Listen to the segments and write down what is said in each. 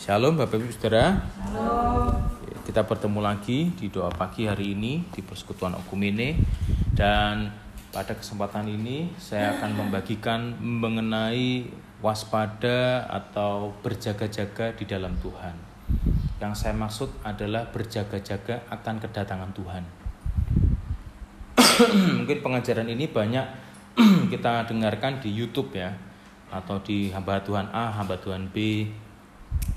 Shalom Bapak Ibu Saudara. Halo. Kita bertemu lagi di doa pagi hari ini di Persekutuan Okumene dan pada kesempatan ini saya akan membagikan mengenai waspada atau berjaga-jaga di dalam Tuhan. Yang saya maksud adalah berjaga-jaga akan kedatangan Tuhan. Mungkin pengajaran ini banyak kita dengarkan di YouTube ya atau di hamba Tuhan A, hamba Tuhan B.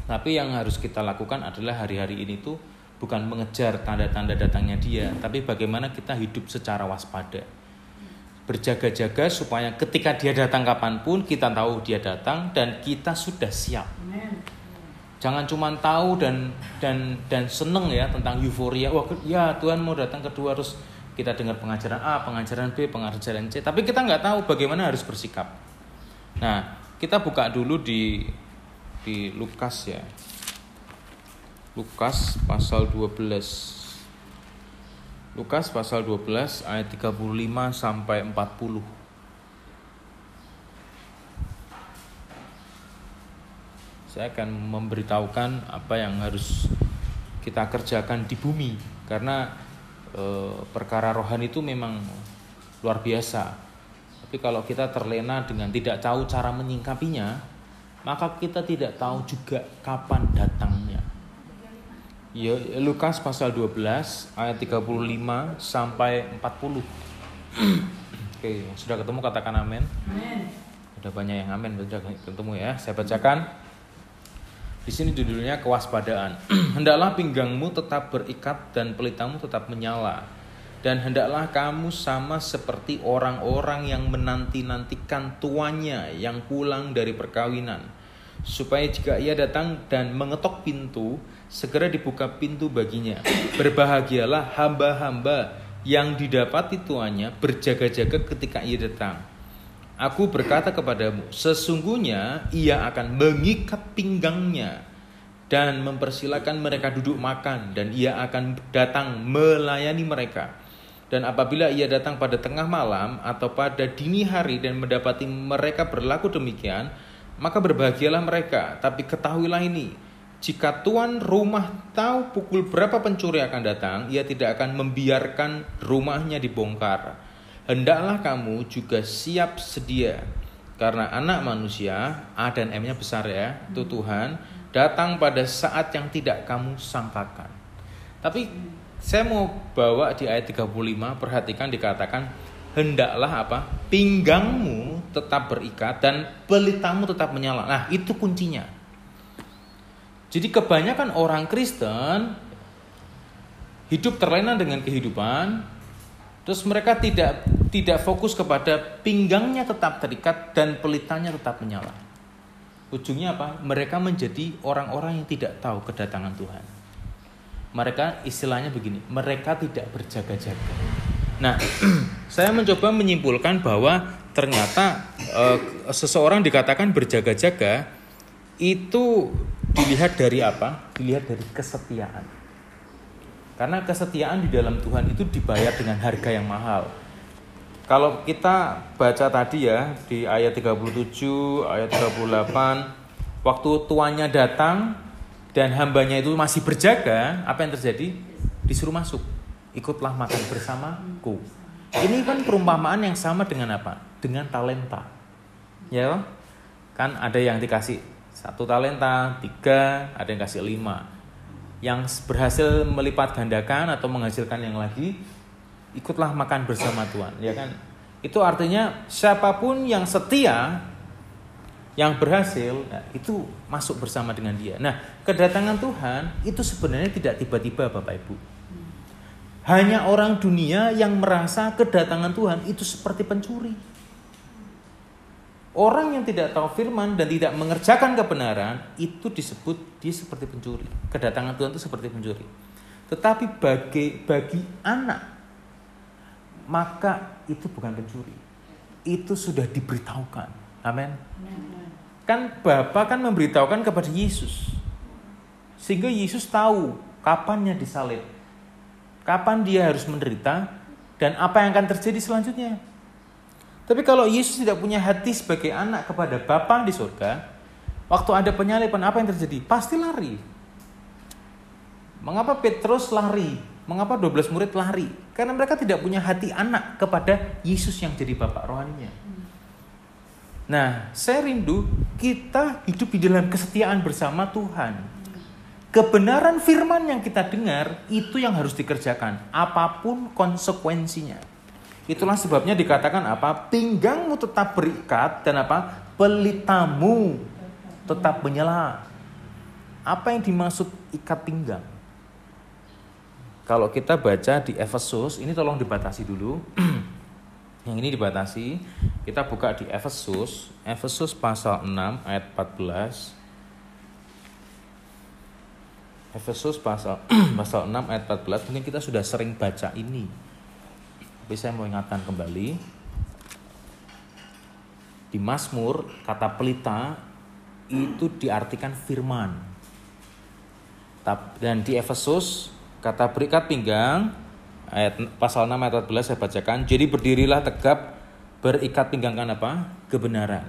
Tapi yang harus kita lakukan adalah hari-hari ini tuh bukan mengejar tanda-tanda datangnya dia, tapi bagaimana kita hidup secara waspada. Berjaga-jaga supaya ketika dia datang kapan pun kita tahu dia datang dan kita sudah siap. Jangan cuma tahu dan dan dan seneng ya tentang euforia. Wah ya Tuhan mau datang kedua harus kita dengar pengajaran A, pengajaran B, pengajaran C. Tapi kita nggak tahu bagaimana harus bersikap. Nah kita buka dulu di di Lukas ya. Lukas pasal 12. Lukas pasal 12 ayat 35 sampai 40. Saya akan memberitahukan apa yang harus kita kerjakan di bumi karena e, perkara rohani itu memang luar biasa. Tapi kalau kita terlena dengan tidak tahu cara menyingkapinya, maka kita tidak tahu juga kapan datangnya. Ya, Lukas pasal 12 ayat 35 sampai 40. Oke, sudah ketemu katakan amin. Amin. Udah banyak yang amin, sudah ketemu ya. Saya bacakan. Di sini judulnya kewaspadaan. Hendaklah pinggangmu tetap berikat dan pelitamu tetap menyala. Dan hendaklah kamu sama seperti orang-orang yang menanti-nantikan tuannya yang pulang dari perkawinan. Supaya jika ia datang dan mengetok pintu, segera dibuka pintu baginya. Berbahagialah hamba-hamba yang didapati tuannya berjaga-jaga ketika ia datang. Aku berkata kepadamu, sesungguhnya ia akan mengikat pinggangnya dan mempersilahkan mereka duduk makan dan ia akan datang melayani mereka. Dan apabila ia datang pada tengah malam atau pada dini hari dan mendapati mereka berlaku demikian, maka berbahagialah mereka. Tapi ketahuilah ini, jika tuan rumah tahu pukul berapa pencuri akan datang, ia tidak akan membiarkan rumahnya dibongkar. Hendaklah kamu juga siap sedia, karena anak manusia, A dan M-nya besar ya, itu Tuhan, datang pada saat yang tidak kamu sangkakan. Tapi saya mau bawa di ayat 35, perhatikan dikatakan, hendaklah apa? Pinggangmu tetap berikat dan pelitamu tetap menyala. Nah, itu kuncinya. Jadi kebanyakan orang Kristen hidup terlena dengan kehidupan, terus mereka tidak tidak fokus kepada pinggangnya tetap terikat dan pelitanya tetap menyala. Ujungnya apa? Mereka menjadi orang-orang yang tidak tahu kedatangan Tuhan. Mereka istilahnya begini, mereka tidak berjaga-jaga. Nah, saya mencoba menyimpulkan bahwa ternyata eh, seseorang dikatakan berjaga-jaga itu dilihat dari apa? Dilihat dari kesetiaan. Karena kesetiaan di dalam Tuhan itu dibayar dengan harga yang mahal. Kalau kita baca tadi ya di ayat 37, ayat 38, waktu tuannya datang dan hambanya itu masih berjaga, apa yang terjadi? Disuruh masuk. Ikutlah makan bersamaku. Ini kan perumpamaan yang sama dengan apa? Dengan talenta. Ya, kan ada yang dikasih satu talenta, tiga, ada yang kasih lima. Yang berhasil melipat gandakan atau menghasilkan yang lagi, ikutlah makan bersama Tuhan, ya kan? Itu artinya siapa pun yang setia, yang berhasil, nah, itu masuk bersama dengan dia. Nah, kedatangan Tuhan itu sebenarnya tidak tiba-tiba, Bapak Ibu. Hanya orang dunia yang merasa kedatangan Tuhan itu seperti pencuri. Orang yang tidak tahu firman dan tidak mengerjakan kebenaran itu disebut dia seperti pencuri. Kedatangan Tuhan itu seperti pencuri. Tetapi bagi bagi anak maka itu bukan pencuri. Itu sudah diberitahukan. Amin. Kan Bapa kan memberitahukan kepada Yesus. Sehingga Yesus tahu kapannya disalib. Kapan dia harus menderita dan apa yang akan terjadi selanjutnya. Tapi kalau Yesus tidak punya hati sebagai anak kepada Bapa di surga, Waktu ada penyalipan apa yang terjadi? Pasti lari. Mengapa Petrus lari? Mengapa 12 murid lari? Karena mereka tidak punya hati anak kepada Yesus yang jadi bapak rohaninya. Nah, saya rindu kita hidup di dalam kesetiaan bersama Tuhan. Kebenaran firman yang kita dengar itu yang harus dikerjakan, apa pun konsekuensinya. Itulah sebabnya dikatakan apa? Pinggangmu tetap berikat dan apa? Pelitamu tetap menyala. Apa yang dimaksud ikat pinggang? Kalau kita baca di Efesus, ini tolong dibatasi dulu. Yang ini dibatasi. Kita buka di Efesus, Efesus pasal 6 ayat 14. Efesus pasal pasal 6 ayat 14 mungkin kita sudah sering baca ini. Tapi saya mau ingatkan kembali. Di Mazmur kata pelita itu diartikan firman. Dan di Efesus Kata berikat pinggang ayat pasal 6 ayat 14 saya bacakan. Jadi berdirilah tegap berikat pinggang kan apa? Kebenaran.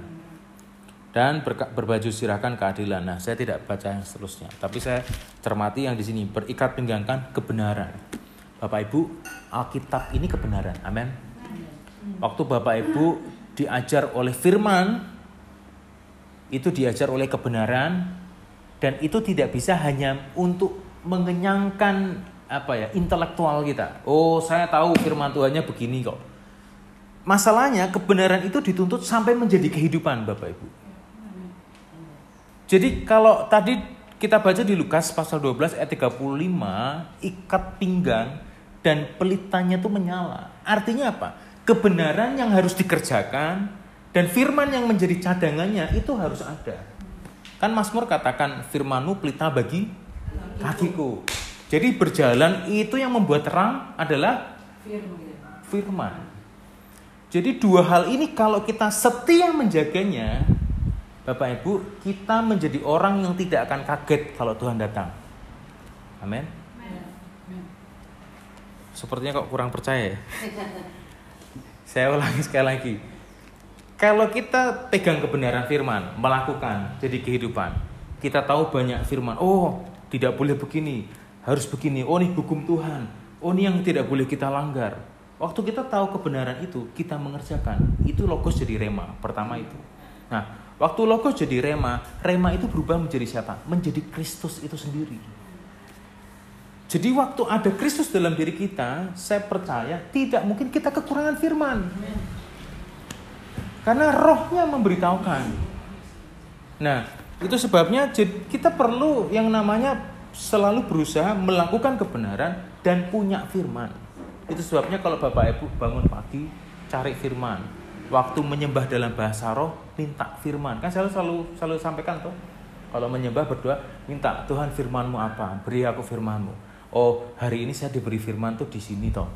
Dan ber, berbaju sirahkan keadilan. Nah, saya tidak baca yang seterusnya, tapi saya cermati yang di sini berikat pinggangkan kebenaran. Bapak Ibu, Alkitab ini kebenaran. Amin. Waktu Bapak Ibu diajar oleh firman itu diajar oleh kebenaran dan itu tidak bisa hanya untuk mengenyangkan apa ya intelektual kita. Oh, saya tahu firman Tuhannya begini kok. Masalahnya kebenaran itu dituntut sampai menjadi kehidupan Bapak Ibu. Jadi kalau tadi kita baca di Lukas pasal 12 ayat 35, ikat pinggang dan pelitanya itu menyala. Artinya apa? Kebenaran yang harus dikerjakan dan firman yang menjadi cadangannya itu harus ada. Kan Mazmur katakan firmanmu pelita bagi kakiku. Jadi berjalan itu yang membuat terang adalah firman. Jadi dua hal ini kalau kita setia menjaganya, Bapak Ibu, kita menjadi orang yang tidak akan kaget kalau Tuhan datang. Amin. Sepertinya kok kurang percaya ya. Saya ulangi sekali lagi. Kalau kita pegang kebenaran firman, melakukan jadi kehidupan, kita tahu banyak firman. Oh, tidak boleh begini, harus begini. Oh ini hukum Tuhan. Oh ini yang tidak boleh kita langgar. Waktu kita tahu kebenaran itu, kita mengerjakan. Itu logos jadi rema. Pertama itu. Nah, waktu logos jadi rema, rema itu berubah menjadi siapa? Menjadi Kristus itu sendiri. Jadi waktu ada Kristus dalam diri kita, saya percaya tidak mungkin kita kekurangan firman. Karena rohnya memberitahukan. Nah, itu sebabnya kita perlu yang namanya selalu berusaha melakukan kebenaran dan punya firman. Itu sebabnya kalau Bapak Ibu bangun pagi cari firman. Waktu menyembah dalam bahasa roh minta firman. Kan saya selalu selalu sampaikan tuh. Kalau menyembah berdoa minta Tuhan firmanmu apa? Beri aku firmanmu. Oh, hari ini saya diberi firman tuh di sini toh.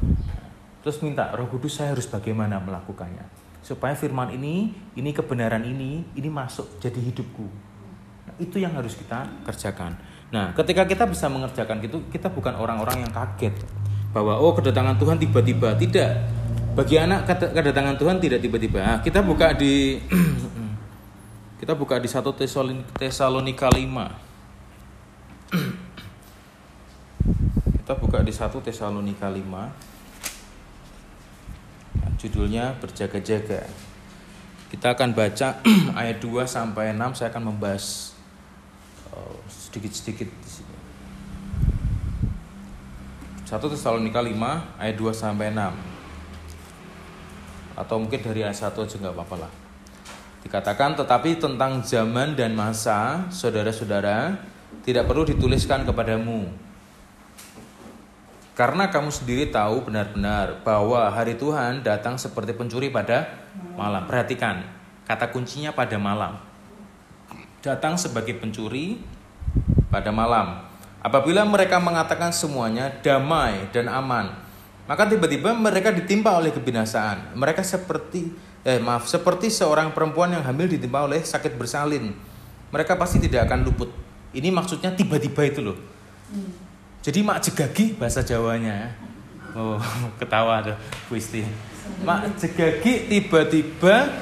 Terus minta Roh Kudus saya harus bagaimana melakukannya supaya firman ini, ini kebenaran ini, ini masuk jadi hidupku itu yang harus kita kerjakan. Nah, ketika kita bisa mengerjakan itu, kita bukan orang-orang yang kaget bahwa oh kedatangan Tuhan tiba-tiba. Tidak. Bagi anak kedatangan Tuhan tidak tiba-tiba. Nah, kita buka di kita buka di 1 Tesalonika 5. kita buka di 1 Tesalonika 5. Nah, judulnya berjaga-jaga. Kita akan baca ayat 2 sampai 6 saya akan membahas sedikit-sedikit di sini. 1 Tesalonika 5 ayat 2 sampai 6. Atau mungkin dari ayat 1 aja nggak apa-apa lah. Dikatakan tetapi tentang zaman dan masa, saudara-saudara, tidak perlu dituliskan kepadamu. Karena kamu sendiri tahu benar-benar bahwa hari Tuhan datang seperti pencuri pada malam. Perhatikan, kata kuncinya pada malam. Datang sebagai pencuri pada malam. Apabila mereka mengatakan semuanya damai dan aman, maka tiba-tiba mereka ditimpa oleh kebinasaan. Mereka seperti eh maaf, seperti seorang perempuan yang hamil ditimpa oleh sakit bersalin. Mereka pasti tidak akan luput. Ini maksudnya tiba-tiba itu loh. Hmm. Jadi mak jegagi bahasa Jawanya. Oh, ketawa tuh Bu Mak jegagi tiba-tiba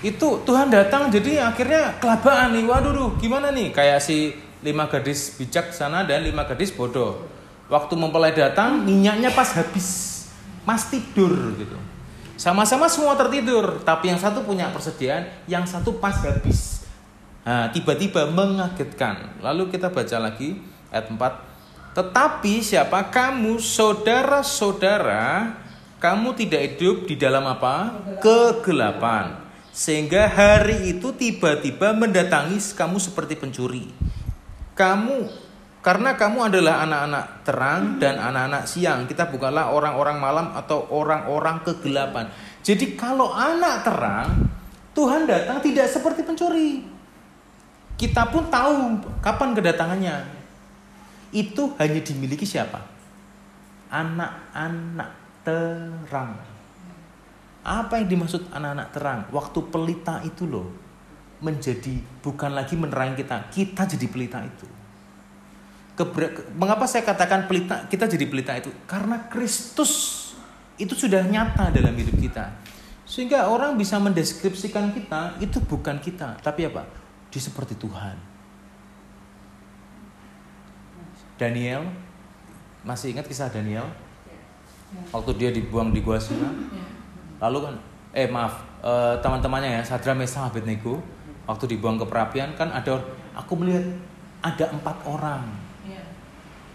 itu Tuhan datang jadi akhirnya kelabaan nih waduh duh, gimana nih kayak si lima gadis bijak sana dan lima gadis bodoh. Waktu mempelai datang minyaknya pas habis. Mas tidur gitu. Sama-sama semua tertidur tapi yang satu punya persediaan yang satu pas habis. Nah, tiba-tiba mengagetkan. Lalu kita baca lagi ayat 4 tetapi siapa? Kamu saudara-saudara kamu tidak hidup di dalam apa? Kegelapan. Sehingga hari itu tiba-tiba mendatangi kamu seperti pencuri. Kamu karena kamu adalah anak-anak terang dan anak-anak siang. Kita bukanlah orang-orang malam atau orang-orang kegelapan. Jadi kalau anak terang, Tuhan datang tidak seperti pencuri. Kita pun tahu kapan kedatangannya. Itu hanya dimiliki siapa? Anak-anak terang. Apa yang dimaksud anak-anak terang? Waktu pelita itu loh menjadi bukan lagi menerangi kita, kita jadi pelita itu. Keber, mengapa saya katakan pelita kita jadi pelita itu? Karena Kristus itu sudah nyata dalam hidup kita. Sehingga orang bisa mendeskripsikan kita itu bukan kita, tapi apa? Dia seperti Tuhan. Daniel, masih ingat kisah Daniel? Waktu dia dibuang di gua Singa? Lalu kan, eh maaf, eh, teman-temannya ya, Sadra Mesa Abednego, waktu dibuang ke perapian kan ada, aku melihat ada empat orang. Yeah.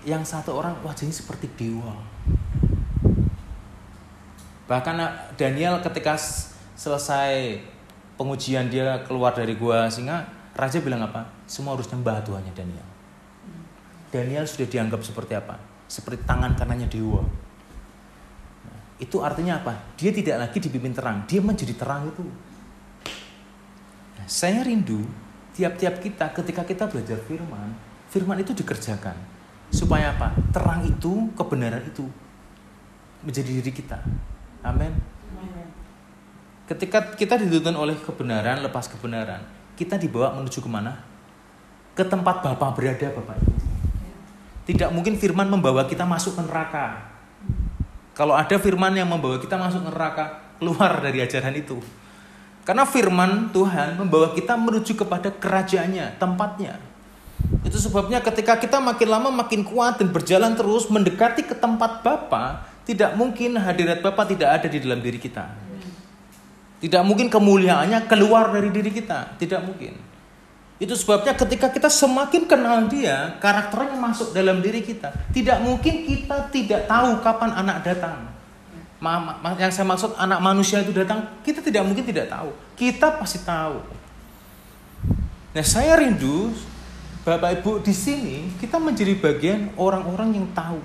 Yang satu orang wajahnya seperti dewa. Bahkan eh, Daniel ketika selesai pengujian dia keluar dari gua singa, raja bilang apa? Semua harus nyembah Tuhannya Daniel. Hmm. Daniel sudah dianggap seperti apa? Seperti tangan kanannya dewa itu artinya apa? Dia tidak lagi dipimpin terang, dia menjadi terang itu. Saya rindu tiap-tiap kita ketika kita belajar firman, firman itu dikerjakan. Supaya apa? Terang itu, kebenaran itu menjadi diri kita. Amin. Ketika kita dituntun oleh kebenaran, lepas kebenaran, kita dibawa menuju ke mana? Ke tempat Bapak berada, Bapak Tidak mungkin firman membawa kita masuk ke neraka kalau ada firman yang membawa kita masuk neraka, keluar dari ajaran itu. Karena firman Tuhan membawa kita menuju kepada kerajaannya, tempatnya. Itu sebabnya ketika kita makin lama makin kuat dan berjalan terus mendekati ke tempat Bapa, tidak mungkin hadirat Bapa tidak ada di dalam diri kita. Tidak mungkin kemuliaannya keluar dari diri kita, tidak mungkin. Itu sebabnya ketika kita semakin kenal dia, karakternya masuk dalam diri kita. Tidak mungkin kita tidak tahu kapan anak datang. Yang saya maksud anak manusia itu datang, kita tidak mungkin tidak tahu. Kita pasti tahu. Nah, saya rindu Bapak Ibu di sini kita menjadi bagian orang-orang yang tahu.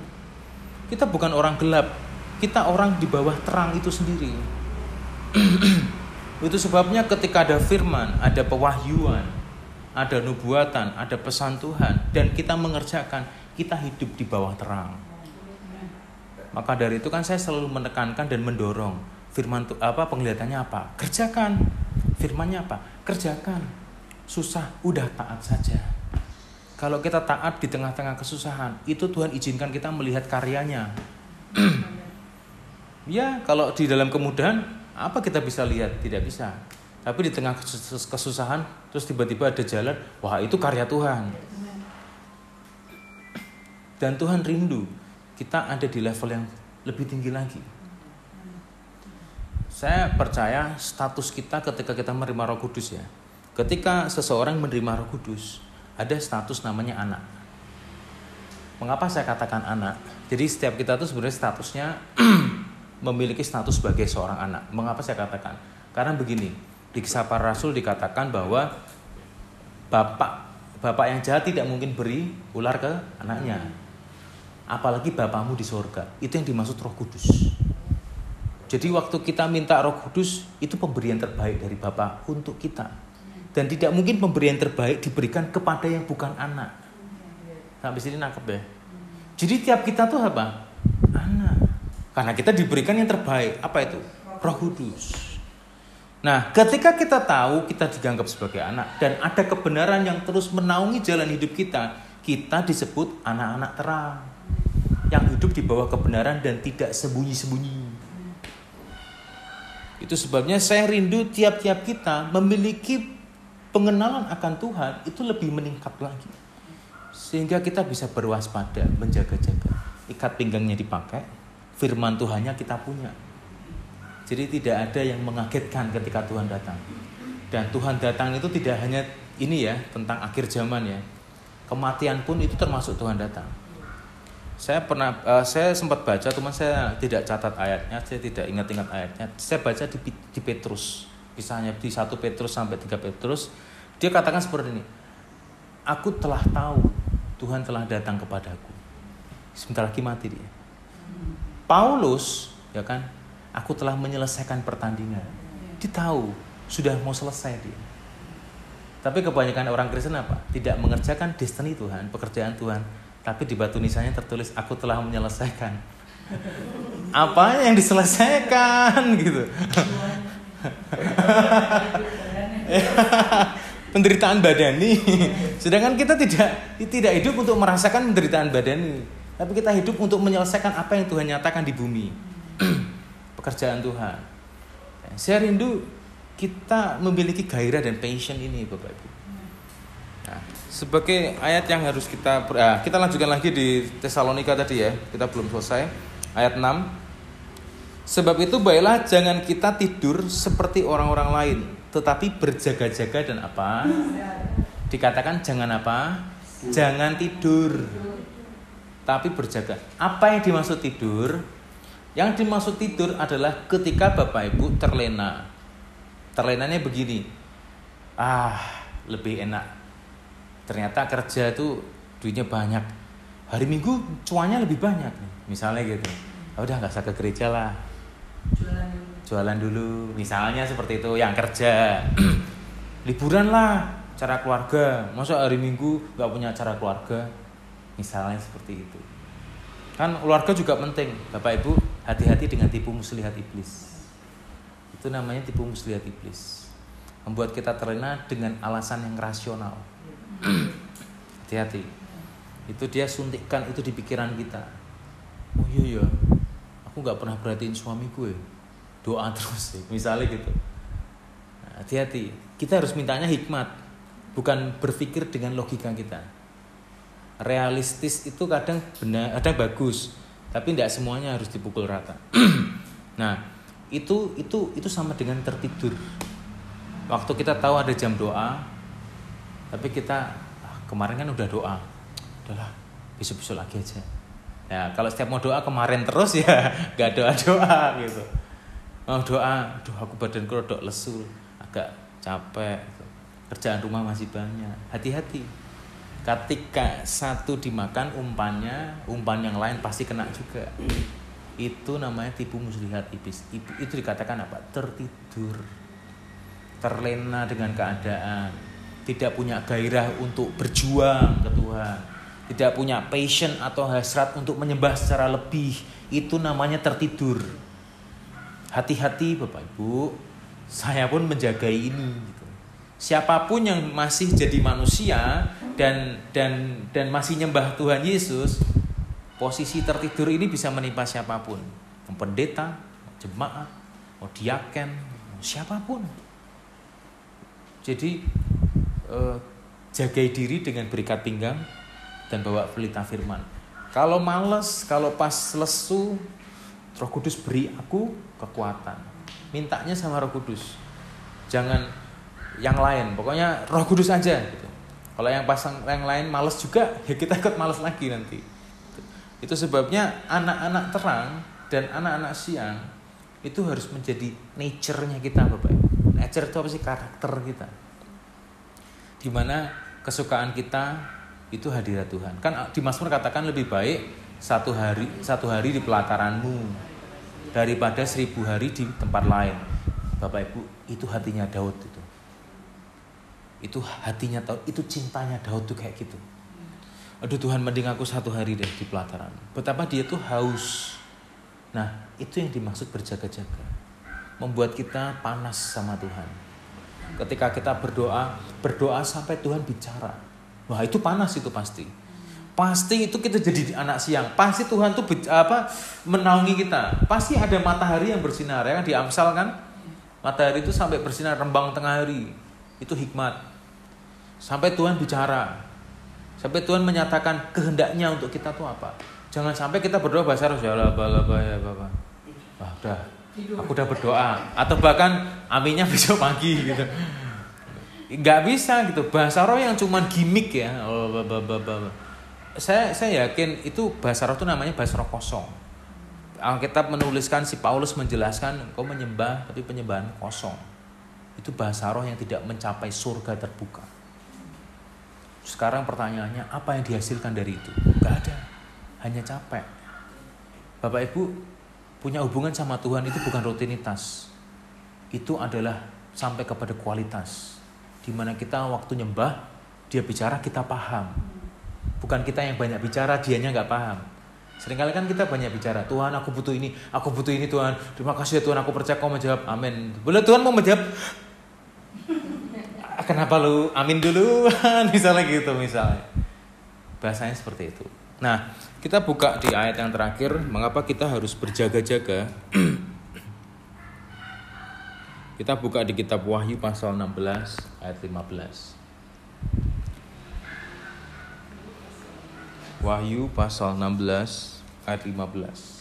Kita bukan orang gelap, kita orang di bawah terang itu sendiri. itu sebabnya ketika ada firman, ada pewahyuan, ada nubuatan, ada pesan Tuhan, dan kita mengerjakan, kita hidup di bawah terang. Maka dari itu kan saya selalu menekankan dan mendorong firman apa penglihatannya apa? Kerjakan. Firmannya apa? Kerjakan. Susah, udah taat saja. Kalau kita taat di tengah-tengah kesusahan, itu Tuhan izinkan kita melihat karyanya. ya, kalau di dalam kemudahan, apa kita bisa lihat? Tidak bisa. Tapi di tengah kesusahan terus tiba-tiba ada jalan, wah itu karya Tuhan. Dan Tuhan rindu kita ada di level yang lebih tinggi lagi. Saya percaya status kita ketika kita menerima Roh Kudus ya. Ketika seseorang menerima Roh Kudus, ada status namanya anak. Mengapa saya katakan anak? Jadi setiap kita tuh sebenarnya statusnya memiliki status sebagai seorang anak. Mengapa saya katakan? Karena begini, di kisah para rasul dikatakan bahwa bapak bapak yang jahat tidak mungkin beri ular ke anaknya. Apalagi bapakmu di sorga. Itu yang dimaksud roh kudus. Jadi waktu kita minta roh kudus, itu pemberian terbaik dari Bapak untuk kita. Dan tidak mungkin pemberian terbaik diberikan kepada yang bukan anak. Sampai sini nangkep ya. Jadi tiap kita tuh apa? Anak. Karena kita diberikan yang terbaik. Apa itu? Roh kudus. Nah, ketika kita tahu kita dianggap sebagai anak dan ada kebenaran yang terus menaungi jalan hidup kita, kita disebut anak-anak terang yang hidup di bawah kebenaran dan tidak sembunyi-sembunyi. Itu sebabnya saya rindu tiap-tiap kita memiliki pengenalan akan Tuhan itu lebih meningkat lagi. Sehingga kita bisa berwaspada, menjaga-jaga. Ikat pinggangnya dipakai, firman Tuhannya kita punya. Jadi tidak ada yang mengagetkan ketika Tuhan datang. Dan Tuhan datang itu tidak hanya ini ya, tentang akhir zaman ya. Kematian pun itu termasuk Tuhan datang saya pernah uh, saya sempat baca teman saya tidak catat ayatnya saya tidak ingat-ingat ayatnya. Saya baca di, di Petrus misalnya di satu Petrus sampai tiga Petrus. Dia katakan seperti ini aku telah tahu Tuhan telah datang kepadaku. Sebentar lagi mati dia. Paulus ya kan aku telah menyelesaikan pertandingan. Dia tahu sudah mau selesai dia. Tapi kebanyakan orang Kristen apa? Tidak mengerjakan destiny Tuhan pekerjaan Tuhan tapi di batu nisannya tertulis aku telah menyelesaikan apa yang diselesaikan gitu. Penderitaan badani. Sedangkan kita tidak tidak hidup untuk merasakan penderitaan badani. Tapi kita hidup untuk menyelesaikan apa yang Tuhan nyatakan di bumi. Pekerjaan Tuhan. Saya rindu kita memiliki gairah dan passion ini Bapak Ibu sebagai ayat yang harus kita ah, kita lanjutkan lagi di Tesalonika tadi ya. Kita belum selesai. Ayat 6 sebab itu baiklah jangan kita tidur seperti orang-orang lain tetapi berjaga-jaga dan apa? Dikatakan jangan apa? Jangan tidur. Tapi berjaga. Apa yang dimaksud tidur? Yang dimaksud tidur adalah ketika bapak ibu terlena. Terlenanya begini. Ah lebih enak ternyata kerja itu duitnya banyak. Hari minggu cuannya lebih banyak misalnya gitu. Oh, udah nggak usah ke gereja lah. Jualan dulu. jualan dulu misalnya seperti itu yang kerja. Liburan lah cara keluarga. Masa hari minggu nggak punya acara keluarga? Misalnya seperti itu. Kan keluarga juga penting. Bapak ibu hati-hati dengan tipu muslihat iblis. Itu namanya tipu muslihat iblis. Membuat kita terlena dengan alasan yang rasional hati-hati. Itu dia suntikkan itu di pikiran kita. Oh iya ya aku nggak pernah perhatiin suamiku ya doa terus ya. misalnya gitu. Nah, hati-hati. Kita harus mintanya hikmat bukan berpikir dengan logika kita. Realistis itu kadang benar kadang bagus tapi tidak semuanya harus dipukul rata. Nah itu itu itu sama dengan tertidur. Waktu kita tahu ada jam doa tapi kita ah, kemarin kan udah doa. Udahlah besok-besok lagi aja. Ya kalau setiap mau doa kemarin terus ya gak doa doa gitu. Mau doa aduh aku badanku rodok lesu agak capek gitu. kerjaan rumah masih banyak. Hati-hati. Ketika satu dimakan umpannya umpan yang lain pasti kena juga. Itu namanya tipu muslihat iblis. Itu dikatakan apa? Tertidur. Terlena dengan keadaan tidak punya gairah untuk berjuang ke Tuhan, tidak punya passion atau hasrat untuk menyembah secara lebih, itu namanya tertidur. Hati-hati Bapak Ibu, saya pun menjaga ini. Gitu. Siapa pun yang masih jadi manusia dan dan dan masih nyembah Tuhan Yesus, posisi tertidur ini bisa menimpa siapa pun, pendeta, jemaat, mau siapa pun. Jadi uh, jagai diri dengan berikat pinggang dan bawa pelita firman. Kalau males, kalau pas lesu, Roh Kudus beri aku kekuatan. Mintanya sama Roh Kudus. Jangan yang lain, pokoknya Roh Kudus aja gitu. Kalau yang pasang yang lain males juga, ya kita ikut males lagi nanti. Itu sebabnya anak-anak terang dan anak-anak siang itu harus menjadi nature-nya kita Bapak. Nature itu apa sih karakter kita di mana kesukaan kita itu hadirat Tuhan. Kan di Mazmur katakan lebih baik satu hari satu hari di pelataranmu daripada seribu hari di tempat lain. Bapak Ibu, itu hatinya Daud itu. Itu hatinya Daud, itu cintanya Daud tuh kayak gitu. Aduh Tuhan mending aku satu hari deh di pelataran. Betapa dia tuh haus. Nah, itu yang dimaksud berjaga-jaga. Membuat kita panas sama Tuhan ketika kita berdoa, berdoa sampai Tuhan bicara. Wah, itu panas itu pasti. Pasti itu kita jadi anak siang. Pasti Tuhan tuh apa menaungi kita. Pasti ada matahari yang bersinar ya kan di Amsal kan. Matahari itu sampai bersinar rembang tengah hari. Itu hikmat. Sampai Tuhan bicara. Sampai Tuhan menyatakan kehendaknya untuk kita tuh apa. Jangan sampai kita berdoa bahasa roh ya Allah, ya Bapak. Wah, udah. Aku udah berdoa atau bahkan aminnya besok pagi gitu. Nggak bisa gitu. Bahasa roh yang cuman gimmick ya. Oh, saya saya yakin itu bahasa roh itu namanya bahasa roh kosong. Alkitab menuliskan si Paulus menjelaskan kau menyembah tapi penyembahan kosong. Itu bahasa roh yang tidak mencapai surga terbuka. Sekarang pertanyaannya apa yang dihasilkan dari itu? Gak ada. Hanya capek. Bapak Ibu punya hubungan sama Tuhan itu bukan rutinitas. Itu adalah sampai kepada kualitas. Di mana kita waktu nyembah, dia bicara kita paham. Bukan kita yang banyak bicara, dianya nggak paham. Seringkali kan kita banyak bicara, Tuhan aku butuh ini, aku butuh ini Tuhan. Terima kasih ya Tuhan, aku percaya kau menjawab. Amin. Boleh Tuhan mau menjawab? Kenapa lu amin dulu? misalnya gitu misalnya. Bahasanya seperti itu. Nah, kita buka di ayat yang terakhir, mengapa kita harus berjaga-jaga? kita buka di kitab Wahyu pasal 16 ayat 15. Wahyu pasal 16 ayat 15.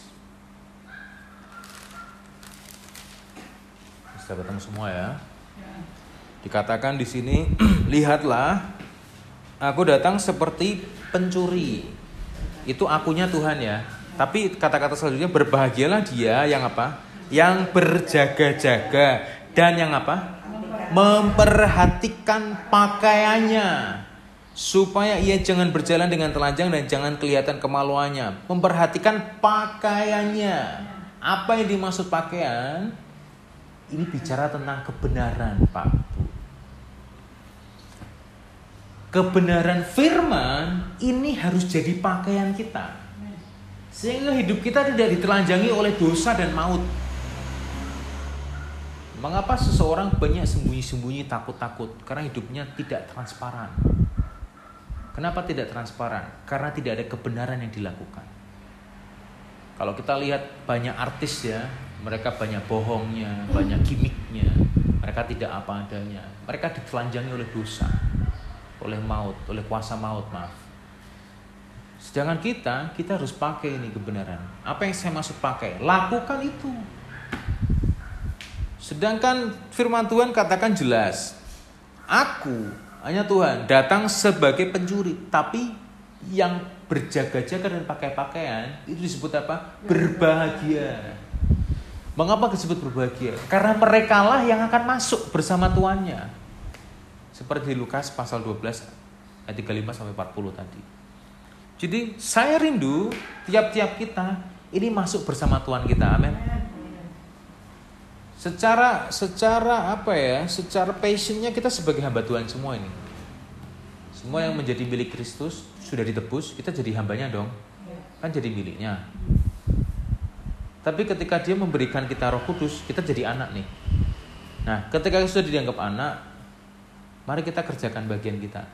Bisa ketemu semua ya. Dikatakan di sini, lihatlah, aku datang seperti pencuri. Itu akunya Tuhan ya. Tapi kata-kata selanjutnya berbahagialah dia yang apa? Yang berjaga-jaga dan yang apa? Memperhatikan pakaiannya supaya ia jangan berjalan dengan telanjang dan jangan kelihatan kemaluannya. Memperhatikan pakaiannya. Apa yang dimaksud pakaian? Ini bicara tentang kebenaran, Pak. Kebenaran firman ini harus jadi pakaian kita. Sehingga hidup kita tidak ditelanjangi oleh dosa dan maut. Mengapa seseorang banyak sembunyi-sembunyi takut-takut? Karena hidupnya tidak transparan. Kenapa tidak transparan? Karena tidak ada kebenaran yang dilakukan. Kalau kita lihat banyak artis ya, mereka banyak bohongnya, banyak gimmicknya, mereka tidak apa adanya. Mereka ditelanjangi oleh dosa, oleh maut, oleh kuasa maut, maaf. Sedangkan kita, kita harus pakai ini kebenaran. Apa yang saya maksud pakai? Lakukan itu. Sedangkan firman Tuhan katakan jelas, Aku hanya Tuhan datang sebagai pencuri, tapi yang berjaga-jaga dan pakai pakaian itu disebut apa? Berbahagia. Mengapa disebut berbahagia? Karena mereka lah yang akan masuk bersama tuannya. Seperti Lukas pasal 12 ayat 35 sampai 40 tadi. Jadi saya rindu tiap-tiap kita ini masuk bersama Tuhan kita. Amin secara secara apa ya secara passionnya kita sebagai hamba Tuhan semua ini. Semua yang menjadi milik Kristus sudah ditebus kita jadi hambanya dong. Kan jadi miliknya. Tapi ketika dia memberikan kita roh kudus kita jadi anak nih. Nah ketika sudah dianggap anak mari kita kerjakan bagian kita.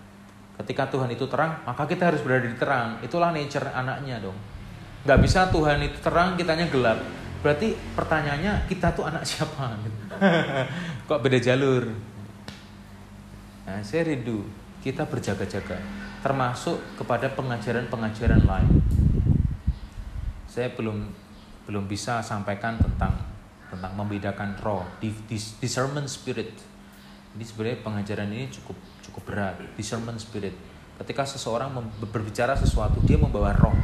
Ketika Tuhan itu terang maka kita harus berada di terang. Itulah nature anaknya dong. Nggak bisa Tuhan itu terang kitanya gelap Berarti pertanyaannya kita tuh anak siapa? Kok beda jalur? Nah, saya rindu kita berjaga-jaga, termasuk kepada pengajaran-pengajaran lain. Saya belum belum bisa sampaikan tentang tentang membedakan roh, discernment spirit. Ini sebenarnya pengajaran ini cukup cukup berat, discernment spirit. Ketika seseorang berbicara sesuatu, dia membawa roh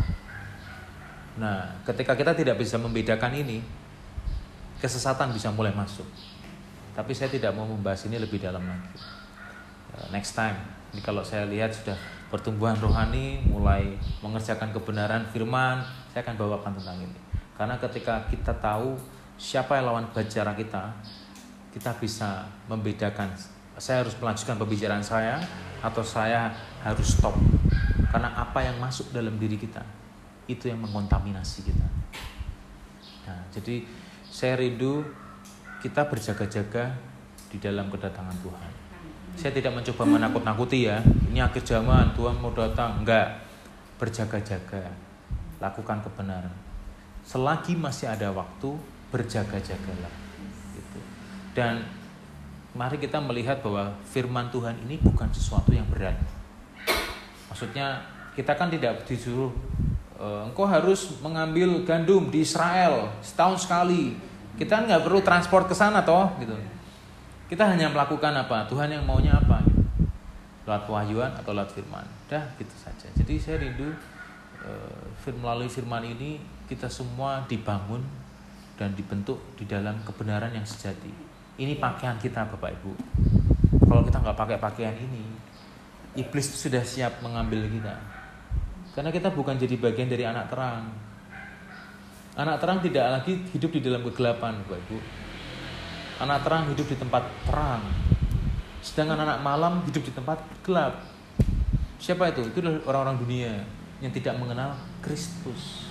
Nah, ketika kita tidak bisa membedakan ini, kesesatan bisa mulai masuk. Tapi saya tidak mau membahas ini lebih dalam lagi. Uh, next time, ini kalau saya lihat sudah pertumbuhan rohani mulai mengerjakan kebenaran firman, saya akan bawakan tentang ini. Karena ketika kita tahu siapa yang lawan bicara kita, kita bisa membedakan. Saya harus melanjutkan pembicaraan saya atau saya harus stop. Karena apa yang masuk dalam diri kita itu yang mengkontaminasi kita. Nah, jadi saya rindu kita berjaga-jaga di dalam kedatangan Tuhan. Saya tidak mencoba menakut-nakuti ya. Ini akhir zaman, Tuhan mau datang. Enggak. Berjaga-jaga. Lakukan kebenaran. Selagi masih ada waktu, berjaga-jagalah. Gitu. Dan mari kita melihat bahwa firman Tuhan ini bukan sesuatu yang berat. Maksudnya kita kan tidak disuruh engkau harus mengambil gandum di Israel setahun sekali. Kita nggak perlu transport ke sana toh gitu. Kita hanya melakukan apa? Tuhan yang maunya apa? Lewat wahyuan atau lewat firman. Dah gitu saja. Jadi saya rindu e, melalui firman ini kita semua dibangun dan dibentuk di dalam kebenaran yang sejati. Ini pakaian kita Bapak Ibu. Kalau kita nggak pakai pakaian ini, iblis sudah siap mengambil kita. Karena kita bukan jadi bagian dari anak terang. Anak terang tidak lagi hidup di dalam kegelapan, Bapak Ibu. Anak terang hidup di tempat terang. Sedangkan anak malam hidup di tempat gelap. Siapa itu? Itu orang-orang dunia yang tidak mengenal Kristus.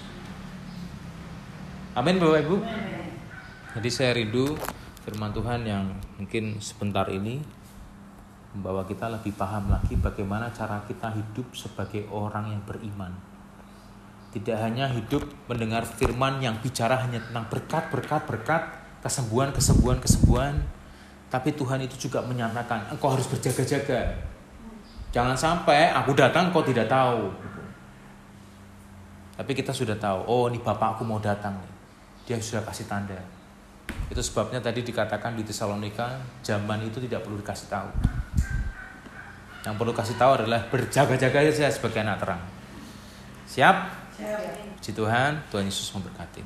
Amin Bapak Ibu. Jadi saya rindu firman Tuhan yang mungkin sebentar ini membawa kita lebih paham lagi bagaimana cara kita hidup sebagai orang yang beriman. Tidak hanya hidup mendengar firman yang bicara hanya tentang berkat, berkat, berkat, kesembuhan, kesembuhan, kesembuhan, tapi Tuhan itu juga menyatakan engkau harus berjaga-jaga. Jangan sampai aku datang kau tidak tahu. Tapi kita sudah tahu, oh ini bapakku mau datang. Dia sudah kasih tanda. Itu sebabnya tadi dikatakan di Tesalonika, zaman itu tidak perlu dikasih tahu. Yang perlu kasih tahu adalah berjaga-jaga saja sebagai anak terang. Siap? Siap. Puji Tuhan, Tuhan Yesus memberkati.